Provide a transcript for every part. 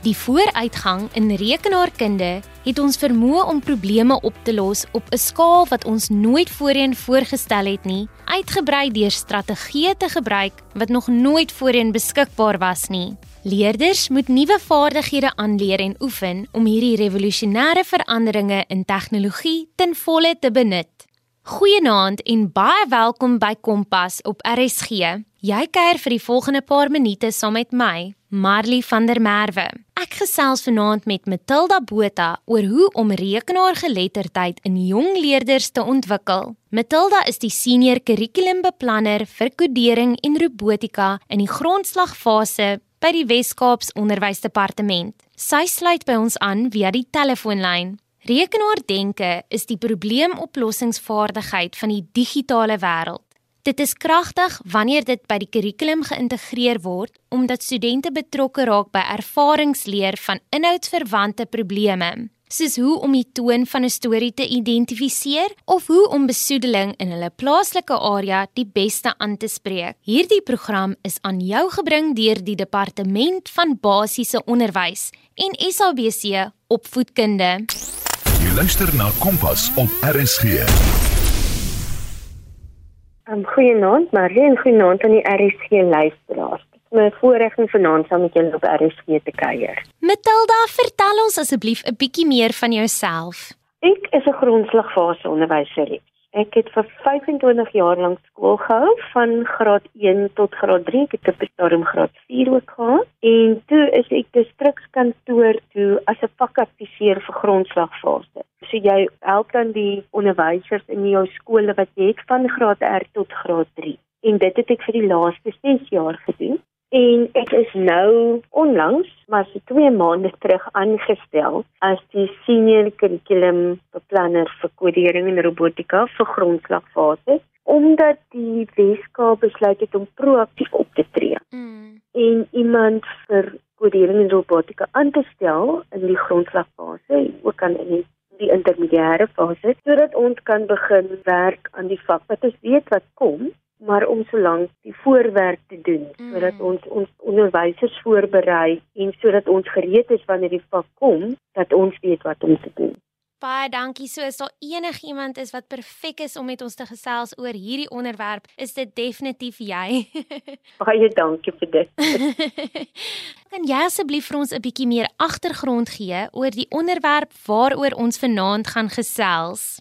Die vooruitgang in rekenaarkunde het ons vermoë om probleme op te los op 'n skaal wat ons nooit voorheen voorgestel het nie, uitgebrei deur strategieë te gebruik wat nog nooit voorheen beskikbaar was nie. Leerders moet nuwe vaardighede aanleer en oefen om hierdie revolusionêre veranderinge in tegnologie ten volle te benut. Goeienaand en baie welkom by Kompas op RSG. Jy kuier vir die volgende paar minute saam met my, Marley van der Merwe. Ek gesels vanaand met Matilda Botha oor hoe om rekenaargeletterdheid in jong leerders te ontwikkel. Matilda is die senior kurrikulumbeplanner vir kodering en robotika in die grondslagfase by die Wes-Kaaps Onderwysdepartement. Sy sluit by ons aan via die telefoonlyn. Rekenaardenke is die probleemoplossingsvaardigheid van die digitale wêreld. Dit is kragtig wanneer dit by die kurrikulum geïntegreer word omdat studente betrokke raak by ervaringsleer van inhoudsverwante probleme soos hoe om die toon van 'n storie te identifiseer of hoe om besoedeling in hulle plaaslike area die beste aan te spreek. Hierdie program is aan jou gebring deur die Departement van Basiese Onderwys en SABC Opvoedkunde. Jy luister na Kompas op RSG. Um, goeienaand, Marie en goeienaand aan die RSG luisteraars my voorreg om vanaand saam met julle op RSG te kuier. Matilda, vertel ons asseblief 'n bietjie meer van jouself. Ek is 'n grondslagfase onderwyser. Ek het vir 25 jaar lank skool gehou van graad 1 tot graad 3, ek het op stadium graad 4 ook gehad. En toe is ek distrikskantoor toe as 'n vakadviseur vir grondslagfase. So jy help dan die onderwysers in jou skole wat jy het van graad R tot graad 3 en dit het ek vir die laaste 6 jaar gedoen en ek is nou onlangs maar so 2 maande terug aangestel as die senior curriculum beplanner vir kodering en robotika vir grondslagfase omdat die Weskaap besluit het om proaktief op te tree mm. en iemand vir kodering en robotika aan te stel in die grondslagfase ook aan in die die intermediêre fase sodat ons kan begin werk aan die vak wat ons weet wat kom maar om solank die voorwerk te doen mm. sodat ons ons onderwysers voorberei en sodat ons gereed is wanneer die vak kom dat ons weet wat om te doen. Baie dankie. So as daar enigiemand is wat perfek is om met ons te gesels oor hierdie onderwerp, is dit definitief jy. Baie dankie vir dit. kan jy asseblief vir ons 'n bietjie meer agtergrond gee oor die onderwerp waaroor ons vanaand gaan gesels?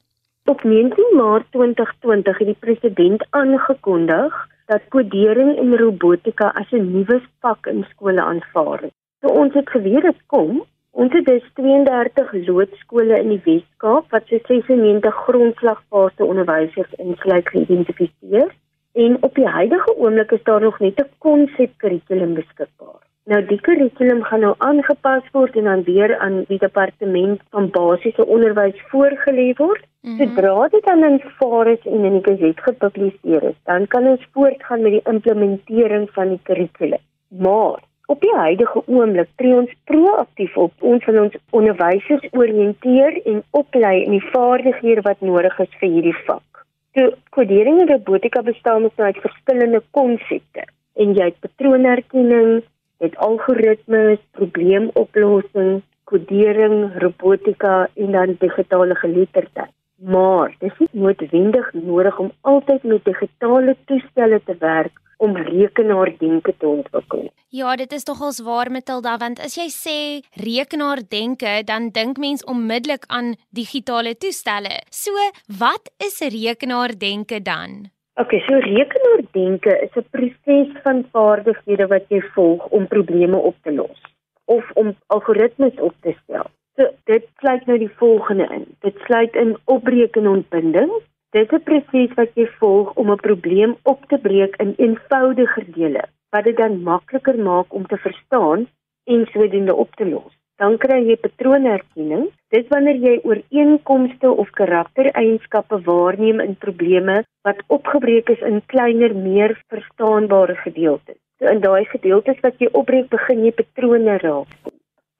Op 19 Maart 2020 het die president aangekondig dat kodering en robotika as 'n nuwe vak in skole aanvaar is. So ons het geweet dit kom. Ons het dus 32 loodskole in die Wes-Kaap wat so 96 grondslagfase onderwysers insluit geïdentifiseer en op die huidige oomblik is daar nog net 'n konsepkurrikulum beskikbaar. Nou die kurrikulum gaan nou aangepas word en dan weer aan die departement van basiese onderwys voorgelê word. Mm -hmm. Sodra dit dan in Faris en in die Gazette gepubliseer is, dan kan ons voortgaan met die implementering van die kurrikulum. Maar op die huidige oomblik tree ons proaktief op. Ons wil ons onderwysers oriënteer en oplei in die vaardighede wat nodig is vir hierdie vak. So kodering en robotika bestaan uit verskillende konsepte en jy het patroonherkenning het algoritmes, probleemoplossing, kodering, robotika en dan digitale geletterdheid. Maar dis nie noodwendig nodig om altyd met digitale toestelle te werk om rekenaardenke te ontwikkel. Ja, dit is tog als waar Matilda, want as jy sê rekenaardenke, dan dink mens onmiddellik aan digitale toestelle. So, wat is rekenaardenke dan? Ok, so rekenaardenke is 'n proses van vaardighede wat jy volg om probleme op te los of om algoritmes op te stel. So dit sluit nou die volgende in. Dit sluit in opbreek en ontbinding. Dit is 'n proses wat jy volg om 'n probleem op te breek in eenvoudiger dele wat dit dan makliker maak om te verstaan en sodoende op te los dan kry jy patroonherkenning. Dit wanneer jy ooreenkomste of karaktereienskappe waarneem in probleme wat opgebreek is in kleiner, meer verstaanbare gedeeltes. So in daai gedeeltes wat jy opbreek, begin jy patrone raak.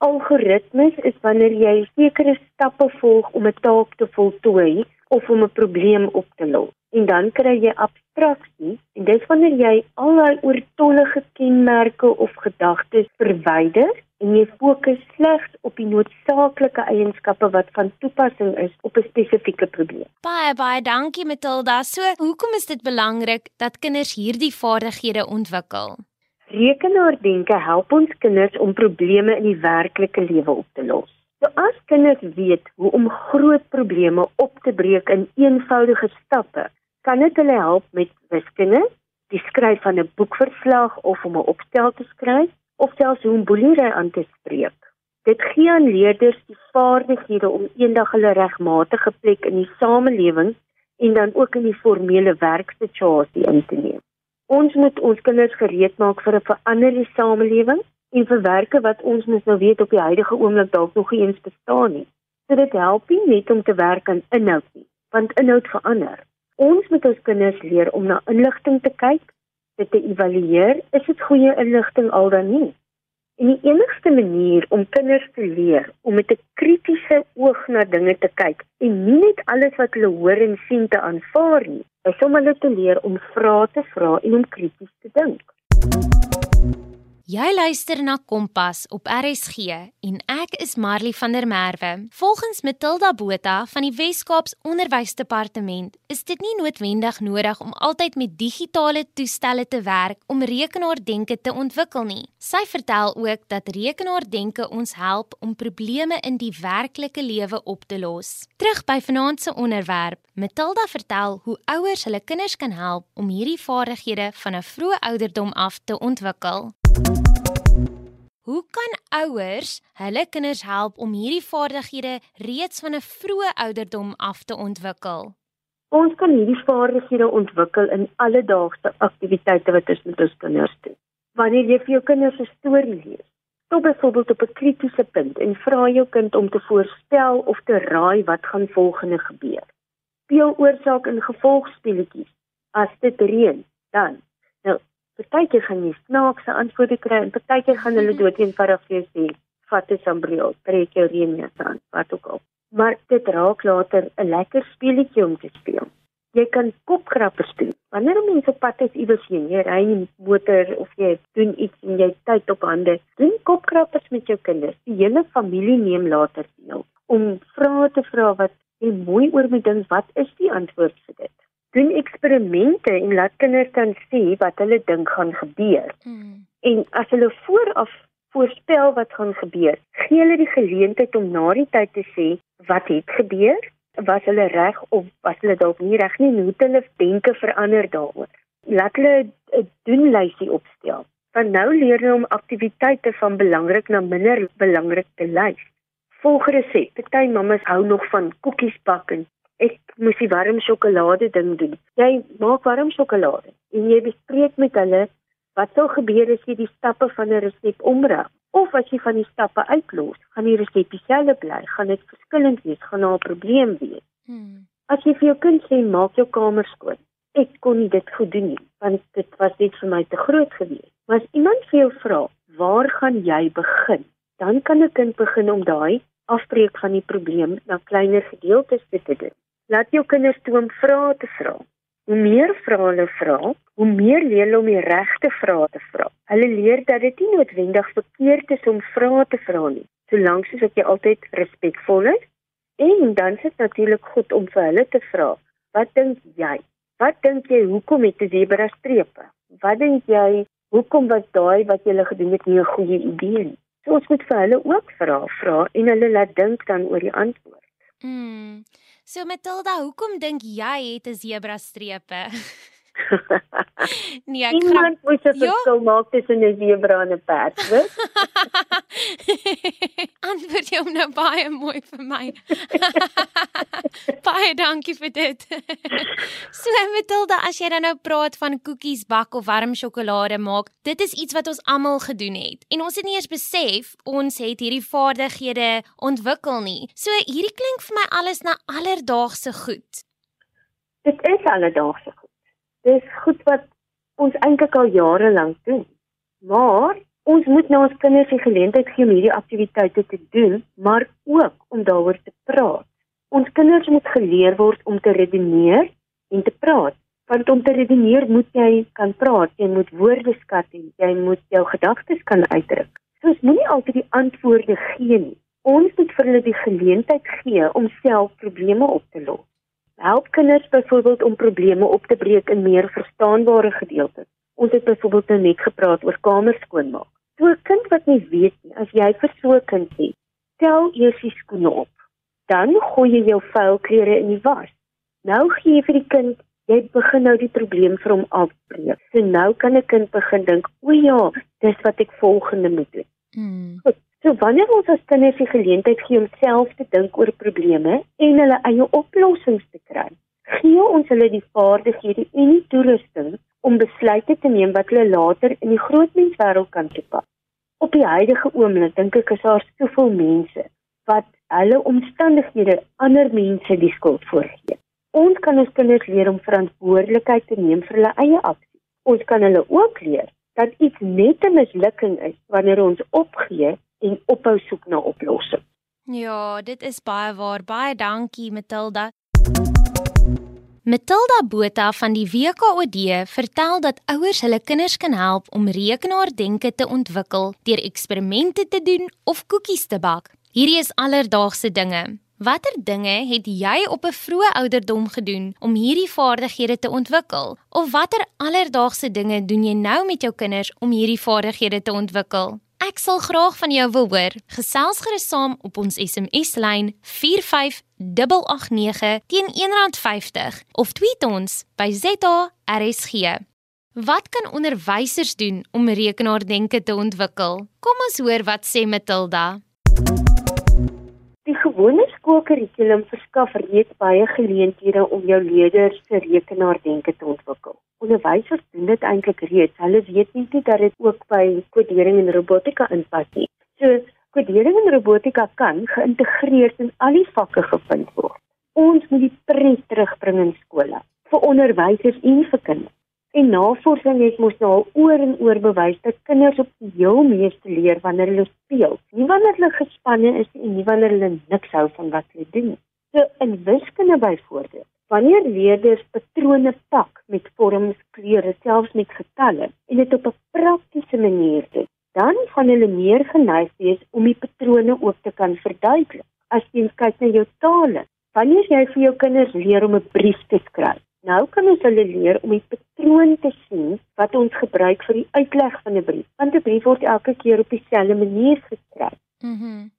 Algoritmes is wanneer jy sekere stappe volg om 'n taak te voltooi of om 'n probleem op te los. en dan kry jy abstraksie en dis wanneer jy al daai oortollige kenmerke of gedagtes verwyder en jy fokus slegs op die noodsaaklike eienskappe wat van toepassing is op 'n spesifieke probleem. Baie baie dankie Matilda. So, hoekom is dit belangrik dat kinders hierdie vaardighede ontwikkel? Rekenaardenke help ons kinders om probleme in die werklike lewe op te los. So as kinders weet hoe om groot probleme op te breek in eenvoudige stappe, kan dit hulle help met wiskunde, die skryf van 'n boekverslag of om 'n opstel te skryf, of selfs hoe om boelery aan te spreek. Dit gee aan leerders die vaardighede om eendag hulle regmatige plek in die samelewing en dan ook in die formele werksituasie in te neem. Ons moet ons kinders gereed maak vir 'n veranderde samelewing en verwerke wat ons mos nou weet op die huidige oomblik dalk nog nie eens bestaan nie. So dit help nie net om te werk aan inhoud nie, want inhoud verander. Ons moet ons kinders leer om na inligting te kyk, dit te evalueer, is dit goeie inligting al dan nie? En die enigste manier om kinders te leer om met 'n kritiese oog na dinge te kyk en nie net alles wat hulle hoor en sien te aanvaar nie, is om hulle te leer om vrae te vra en om krities te dink. Jy luister na Kompas op RSG en ek is Marley van der Merwe. Volgens Matilda Botha van die Wes-Kaaps Onderwysdepartement is dit nie noodwendig nodig om altyd met digitale toestelle te werk om rekenaardenke te ontwikkel nie. Sy vertel ook dat rekenaardenke ons help om probleme in die werklike lewe op te los. Terug by vanaand se onderwerp. Matilda vertel hoe ouers hulle kinders kan help om hierdie vaardighede van 'n vroeë ouderdom af te ontwikkel. Hoe kan ouers hulle kinders help om hierdie vaardighede reeds van 'n vroeë ouderdom af te ontwikkel? Ons kan hierdie vaardighede ontwikkel in alledaagse aktiwiteite wat ons met ons kinders doen. Wanneer jy vir jou kinders 'n storie lees, stop byvoorbeeld op 'n kritiese punt en vra jou kind om te voorspel of te raai wat gaan volgende gebeur. Speel oorsaak en gevolg speletjies. As dit reën, dan Partykeer gaan jy snaakse antwoorde kry en partykeer gaan hulle dood eenvoudig vir jou sê, "Vat 'n sambreel, trek jou reënjas aan, wat ook al." Maar dit raak later 'n lekker speletjie om te speel. Jy kan kopkrappers doen. Wanneer mense pad is iewers heen, jy ry in motor of jy doen iets en jy tyd op hande, doen kopkrappers met jou kinders. Die hele familie neem later deel om vrae te vra wat jy mooi oor moet dink, wat is die antwoord vir dit? Doen eksperimente en laat kinders dan sê wat hulle dink gaan gebeur. Hmm. En as hulle vooraf voorspel wat gaan gebeur, gee hulle die geleentheid om na die tyd te sê wat het gebeur, was hulle reg of was hulle dalk nie reg nie, hoe hulle denke verander daaroor. Laat hulle 'n doenlysie opstel. Van nou leer hulle om aktiwiteite van belangrik na minder belangrik te lys. Volg resep. Party mammas hou nog van koekies bak en ek moes die warm sjokolade ding doen. Jy maak warm sjokolade en jy bespreek met hulle wat sou gebeur as jy die stappe van 'n resep omdraai of as jy van die stappe uitlos. Gaan die resep dieselfde bly? Gaan dit verskillend wees? Gaan daar 'n probleem wees? Hmm. As jy vir jou kind sê maak jou kamer skoon. Ek kon nie dit goed doen nie want dit was net vir my te groot geweest. Maar as iemand vir jou vra, "Waar gaan jy begin?" dan kan 'n kind begin om daai afbreek van die probleem na kleiner gedeeltes te doen. Laat jou kinders toe om vrae te vra. Hoe meer vrae hulle vra, hoe meer leer hulle om die regte vrae te vra. Hulle leer dat dit nie noodwendig verkeerd is om vrae te vra nie, solank as jy altyd respekvol is. En dan is dit natuurlik goed om vir hulle te vra, "Wat dink jy? Wat dink jy hoekom het 'n zebra strepe? Wat dink jy hoekom was daai wat jy gedoen het nie 'n goeie idee nie?" So ons moet vir hulle ook vra, vra en hulle laat dink dan oor die antwoord. Mm. So Matilda, hoekom dink jy het 'n zebra strepe? nee, ek Iemand moet 'n verskil maak tussen 'n zebra en 'n perd, hoor? Antwoord jy hom nou baie mooi vir my. baie dankie vir dit. so Matilda, as jy dan nou praat van koekies bak of warm sjokolade maak, dit is iets wat ons almal gedoen het. En ons het nie eers besef ons het hierdie vaardighede ontwikkel nie. So hierdie klink vir my alles na alledaagse goed. Dit is alledaagse dis goed wat ons eintlik al jare lank doen. Maar ons moet nou ons kinders die geleentheid gee om hierdie aktiwiteite te doen, maar ook om daaroor te praat. Ons kinders moet geleer word om te redeneer en te praat. Want om te redeneer moet jy kan praat, jy moet woorde skat en jy moet jou gedagtes kan uitdruk. So ons moenie altyd die antwoorde gee nie. Ons moet vir hulle die geleentheid gee om self probleme op te los. Help kinders byvoorbeeld om probleme op te breek in meer verstaanbare gedeeltes. Ons het byvoorbeeld nou net gepraat oor kamer skoonmaak. So 'n kind wat nie weet nie, as jy vir so 'n kind sê, tel eers die skoene op. Dan gooi jy jou vuil klere in die was. Nou gee jy vir die kind, jy begin nou die probleem vir hom afbreek. So nou kan 'n kind begin dink, "O ja, dis wat ek volgende moet doen." Mm. Goed, So wanneer ons as kinders die geleentheid gee om self te dink oor probleme en hulle eie oplossings te kry, gee ons hulle die vaardighede en die toerusting om besluite te neem wat hulle later in die groot menswêreld kan toepas. Op die huidige oomblik dink ek is daar soveel mense wat hulle omstandighede ander mense die skuld voorgee. Ons kan ons kinders leer om verantwoordelikheid te neem vir hulle eie aksie. Ons kan hulle ook leer dat iets net 'n mislukking is wanneer ons opgee en ophou soek na oplossings. Ja, dit is baie waar. Baie dankie Matilda. Matilda Botha van die WKOD vertel dat ouers hulle kinders kan help om rekenaardenke te ontwikkel deur eksperimente te doen of koekies te bak. Hierdie is alledaagse dinge. Watter dinge het jy op 'n vroeë ouderdom gedoen om hierdie vaardighede te ontwikkel? Of watter alledaagse dinge doen jy nou met jou kinders om hierdie vaardighede te ontwikkel? Ek sal graag van jou wil hoor. Gesels gerus saam op ons SMS lyn 45889 teen R1.50 of tweet ons by ZARSG. Wat kan onderwysers doen om rekenaardenke te ontwikkel? Kom ons hoor wat sê Matilda. Die gewone skoolkurrikulum verskaf reeds baie geleenthede om jou leerders se rekenaardenke te ontwikkel. Onderwysers doen dit eintlik reeds. Hulle weet nie net dat dit ook by kodering en robotika inpas nie. So kodering en robotika kan geïntegreer in al die vakke gevind word. Ons moet die pret terugbring in skole vir onderwysers en vir kinders. En navorsing het mos nou al oor en oor bewys dat kinders op die heel meeste leer wanneer hulle speel. Nie wanneer hulle gespanne is en nie wanneer hulle niks hou van wat hulle doen. So in wiskunde byvoorbeeld, wanneer leerders patrone pak met vorms, kleure, selfs met getalle en dit op 'n praktiese manier doen, dan gaan hulle meer geneig wees om die patrone ook te kan verduidelik. As jy kyk na jou tale, wanneer jy vir jou kinders leer om 'n brief te skryf, Nou kan ons hulle leer om die patroon te sien wat ons gebruik vir die uitleg van 'n brief. Want 'n brief word elke keer op dieselfde manier geskryf. Mhm. Mm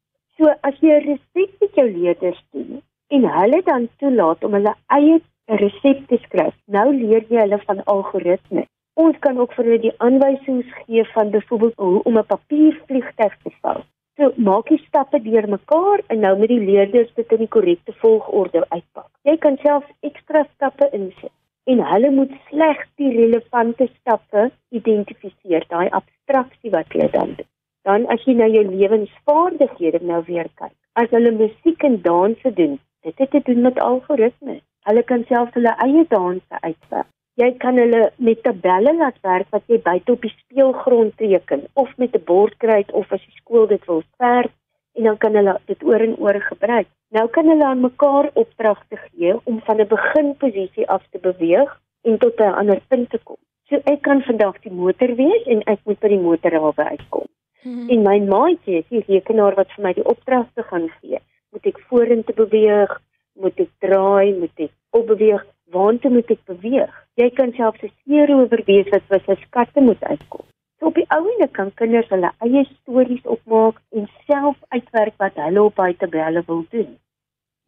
so as jy 'n resep met jou leerders doen en hulle dan toelaat om hulle eie resep te skryf, nou leer jy hulle van algoritmes. Ons kan ook vir hulle die aanwysings gee van byvoorbeeld hoe om 'n papiervliegtuig te vou. So maak jy stappe deur mekaar en nou met die leerders dit in die korrekte volgorde uitpak. Jy kan self ekstra stappe insit en hulle moet slegs die relevante stappe identifiseer, daai abstraksie wat jy dan doen. Dan as jy na jou lewensvaardighede nou weer kyk. As hulle musiek en danse doen, dit het te doen met algoritmes. Hulle kan self hulle eie danse uitwerk. Jy kan hulle met tabelle laat werk wat jy buite op die speelgrond teken of met 'n bordkruit of as die skool dit wil verf en dan kan hulle dit oor en oor gebruik. Nou kan hulle aan mekaar opdragte gee om van 'n beginposisie af te beweeg en tot 'n ander punt te kom. So ek kan vandag die motor wees en ek moet by die motorhawe uitkom. Hmm. En my maatjie is die rekenaar wat vir my die opdragte gaan gee. Moet ek vorentoe beweeg? Moet ek draai? Moet ek opbeweeg? Waartoe moet ek beweeg? Jy kan self se seer oorwees wat was 'n skatte moet uitkom. So op die ouene kan kinders hulle eie stories opmaak en self uitwerk wat hulle op daai tabelle wil doen.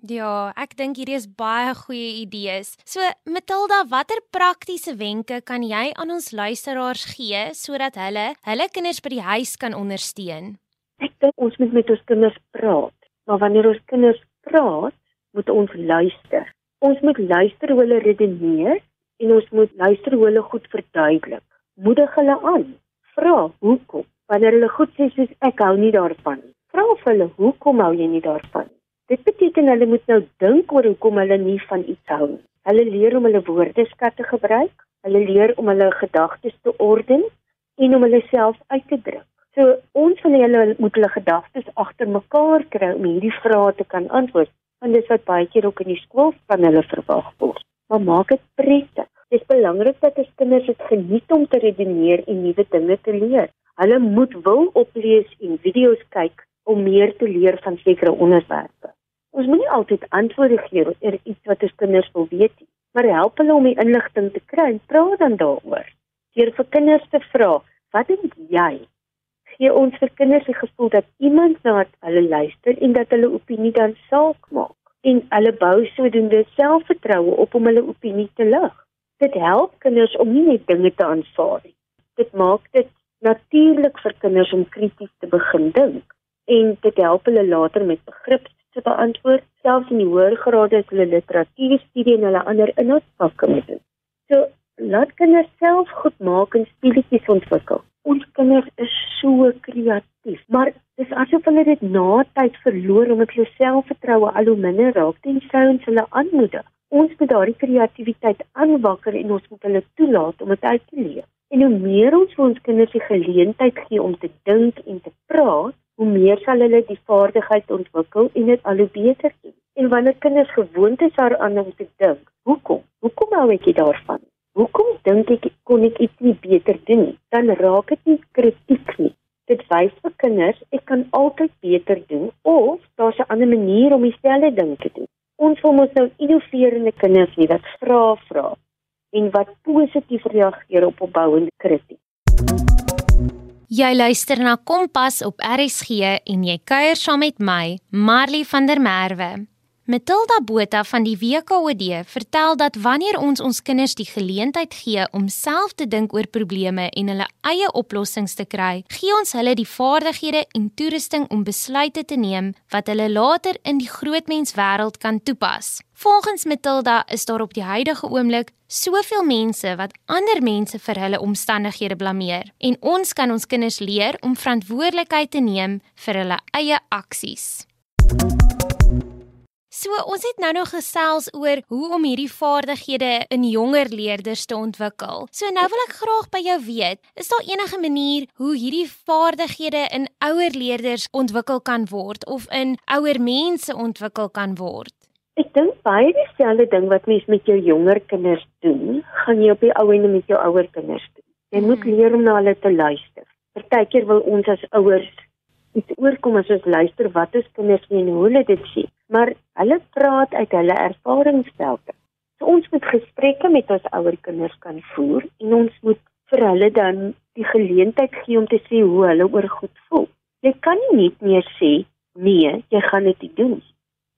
Ja, ek dink hierdie is baie goeie idees. So Matilda, watter praktiese wenke kan jy aan ons luisteraars gee sodat hulle hulle kinders by die huis kan ondersteun? Ek dink ons moet met ons kinders praat. Maar wanneer ons kinders praat, moet ons luister. Ons moet luister hoe hulle redeneer en ons moet luister hoe hulle goed verduidelik. Moedig hulle aan. Vra hoekom. Wanneer hulle goed sê soos ek hou nie daarvan nie. Vra vir hulle hoekom hou jy nie daarvan nie. Dit beteken hulle moet nou dink oor hoekom hulle nie van iets hou nie. Hulle leer om hulle woordeskat te gebruik. Hulle leer om hulle gedagtes te orden en om hulle self uit te druk. So ons van hulle moet hulle gedagtes agter mekaar kry om hierdie vrae te kan antwoord. Want dis wat baie keer ook in die skool van hulle verwag word. Maar maak dit prettig. Dit is belangrik dat ons kinders dit geniet om te redeneer en nuwe dinge te leer. Hulle moet wil oplees en video's kyk om meer te leer van sekere onderwerpe. Ons moet nie altyd antwoorde gee oor iets wat ons kinders wil weet nie, maar help hulle om die inligting te kry en praat dan daaroor. Deur vir kinders te vra, "Wat dink jy?" gee ons vir kinders die gevoel dat iemand na hulle luister en dat hulle opinie dan saak maak en hulle bou sodoende selfvertroue op om hulle opinie te lig. Dit help kinders om nie net dinge te aanvaar nie. Dit maak dit natuurlik vir kinders om krities te begin dink en dit help hulle later met begrip te beantwoord selfs in die hoër grade as hulle literatuurstudie en hulle ander inhoudsvakke moet doen. So laat kinders self goed maak en speletjies ontwikkel. Ons kinders is so kreatief, maar dis asof hulle dit na tyd verloor omdat hulle selfvertroue al hoe minder raak tensy ons hulle aanmoedig. Ons moet daardie kreatiwiteit aanwakker en ons moet hulle toelaat om dit uit te leef. En hoe meer ons vir ons kinders die geleentheid gee om te dink en te praat, hoe meer sal hulle die vaardigheid ontwikkel en dit al hoe beter doen. En wanneer kinders gewoond is daaraan om te dink, hoekom? Hoekom hou ek daarvan? Hoekom dink ek kon ek iets nie beter doen nie? Dan raak dit nie kritiek nie. Dit wys vir kinders ek kan altyd beter doen of daar's 'n ander manier om dieselfde ding te doen. Ons wil mos nou innoverende kinders hê wat vra vra en wat positief reageer op opbouende kritiek. Jy luister na Kompas op RSG en jy kuier saam met my, Marley van der Merwe. Matilda Botha van die WKOD vertel dat wanneer ons ons kinders die geleentheid gee om self te dink oor probleme en hulle eie oplossings te kry, gee ons hulle die vaardighede en toerusting om besluite te neem wat hulle later in die grootmenswêreld kan toepas. Volgens Matilda is daar op die huidige oomblik soveel mense wat ander mense vir hulle omstandighede blameer en ons kan ons kinders leer om verantwoordelikheid te neem vir hulle eie aksies. So ons het nou nog gesels oor hoe om hierdie vaardighede in jonger leerders te ontwikkel. So nou wil ek graag by jou weet, is daar enige manier hoe hierdie vaardighede in ouer leerders ontwikkel kan word of in ouer mense ontwikkel kan word? Ek dink baie dieselfde ding wat mens met jou jonger kinders doen, gaan jy op die ou ende met jou ouer kinders doen. Jy hmm. moet leer om na hulle te luister. Partykeer wil ons as ouers iets oorkom as ons luister wat ons kinders sê en hoe hulle dit sien. Maar hulle praat uit hulle ervaringsvelde. So ons moet gesprekke met ons ouer kinders kan voer en ons moet vir hulle dan die geleentheid gee om te sê hoe hulle oor goed voel. Jy kan nie net meer sê nee, jy gaan dit doen.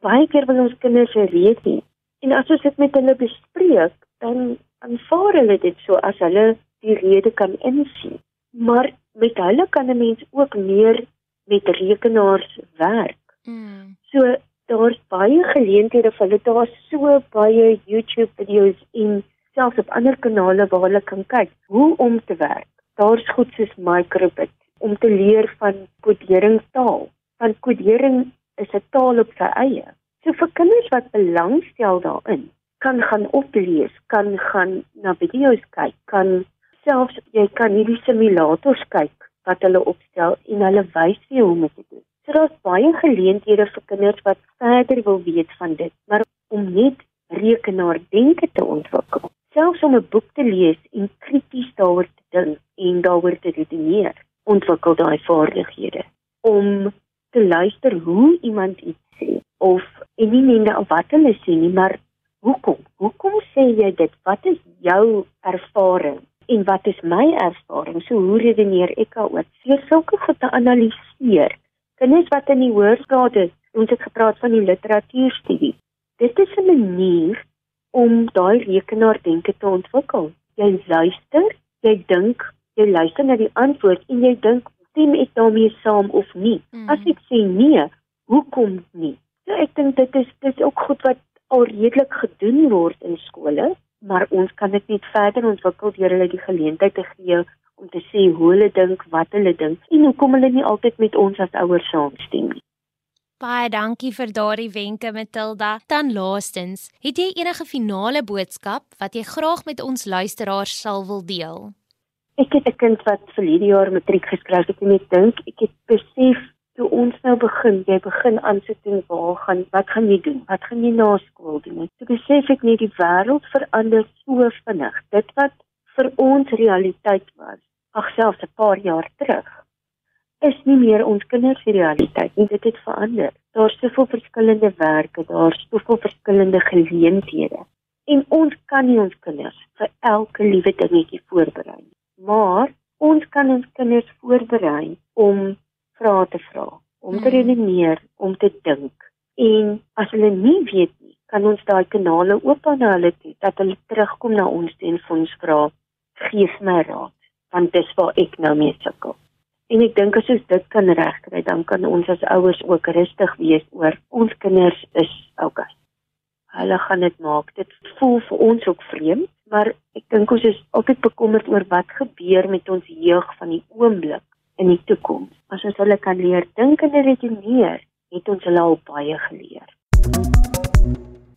Baie keer wil ons kinders weet nie. En as ons dit met hulle bespreek, dan aanvaar hulle dit so as hulle die rede kan insien. Maar met hulle kan 'n mens ook meer met rekenaars werk. Mm. So daar's baie geleenthede vir hulle. Daar's so baie YouTube video's en selfs op ander kanale waar hulle kan kyk hoe om te werk. Daar's goed soos Microbit om te leer van koderingstaal. Van kodering is 'n taal op sy eie. So vir kinders wat belangstel daarin, kan gaan oplees, kan gaan na video's kyk, kan selfs jy kan hierdie simulators kyk wat hulle opstel en hulle wys vir hoe om dit te doen. So daar's baie geleenthede vir kinders wat verder wil weet van dit, maar om net rekenaardenke te ontwikkel, selfs om 'n boek te lees en krities daaroor te dink en daaroor te redeneer, ontwikkel daai vaardighede om te luister hoe iemand iets sê of en nie net wat hulle sê nie, maar hoekom? Hoekom sê jy dit? Wat is jou ervaring? en wat is my ervaring? So hoe redeneer ek daaroor? Seer sulke goed te analiseer. Kinders wat in die hoërgrade, ons het gepraat van die literatuurstudie. Dit is 'n manier om daai rekenaardenke te ontwikkel. Jy luister, jy dink, jy luister na die antwoord en jy dink, stem ek daarmee saam of nie? Mm. As ek sê nee, hoekom nie? So ek dink dit is dis ook goed wat al redelik gedoen word in skole maar ons kan dit net verder ontwikkel deur hulle die geleentheid te gee om te sê hoe hulle dink, wat hulle dink en hoekom hulle nie altyd met ons as ouers saamstem nie. Baie dankie vir daardie wenke Matilda. Dan laastens, het jy enige finale boodskap wat jy graag met ons luisteraars sal wil deel? Ek het 'n kind wat vir hierdie jaar matriek geskryf het en ek dink ek het besef toe ons nou begin, jy begin aansit en waar gaan wat gaan jy doen? Wat gaan jy na skool doen? Toe besef ek net die wêreld verander so vinnig. Dit wat vir ons realiteit was, ag selfs 'n paar jaar terug, is nie meer ons kinders se realiteit nie. Dit het verander. Daar's soveel verskillende werke, daar's soveel verskillende geleenthede. En ons kan nie ons kinders vir elke liewe dingetjie voorberei nie. Maar ons kan ons kinders voorberei om vrae te vra, om te hmm. redeneer, om te dink. En as hulle nie weet nie, kan ons daai kanale oop aan hulle toe dat hulle terugkom na ons en vir ons vra, gee my raad, want dis waar ek nou mee sukkel. En ek dink as ons dit kan regkry, dan kan ons as ouers ook rustig wees oor ons kinders is okay. Hulle gaan dit maak. Dit voel vir ons ook vreemd, maar ek dink ons is altyd bekommerd oor wat gebeur met ons jeug van die oomblik in die toekoms. As ons hulle kan leer dink en redeneer, het ons hulle al baie geleer.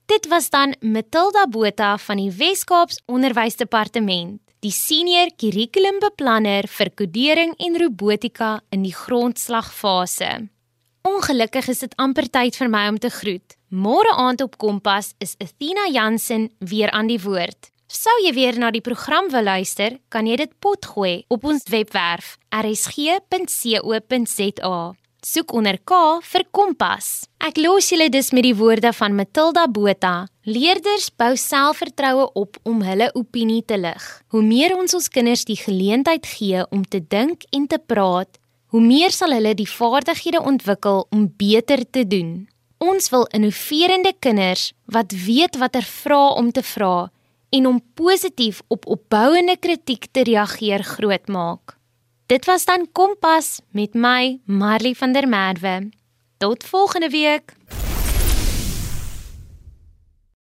Dit was dan Matilda Botha van die Wes-Kaaps Onderwysdepartement, die senior kurrikulumbeplanner vir kodering en robotika in die grondslagfase. Ongelukkig is dit amper tyd vir my om te groet. Môre aand op Kompas is Athena Jansen weer aan die woord. Sou jy weer na die program wil luister, kan jy dit potgooi op ons webwerf rsg.co.za. Soek onder K vir Kompas. Ek los julle dus met die woorde van Matilda Botha. Leerders bou selfvertroue op om hulle opinie te lig. Hoe meer ons ons kinders die geleentheid gee om te dink en te praat, hoe meer sal hulle die vaardighede ontwikkel om beter te doen. Ons wil innoverende kinders wat weet watter vrae om te vra en om positief op opbouende kritiek te reageer grootmaak. Dit was dan Kompas met my Marley van der Merwe. Tot volgende week.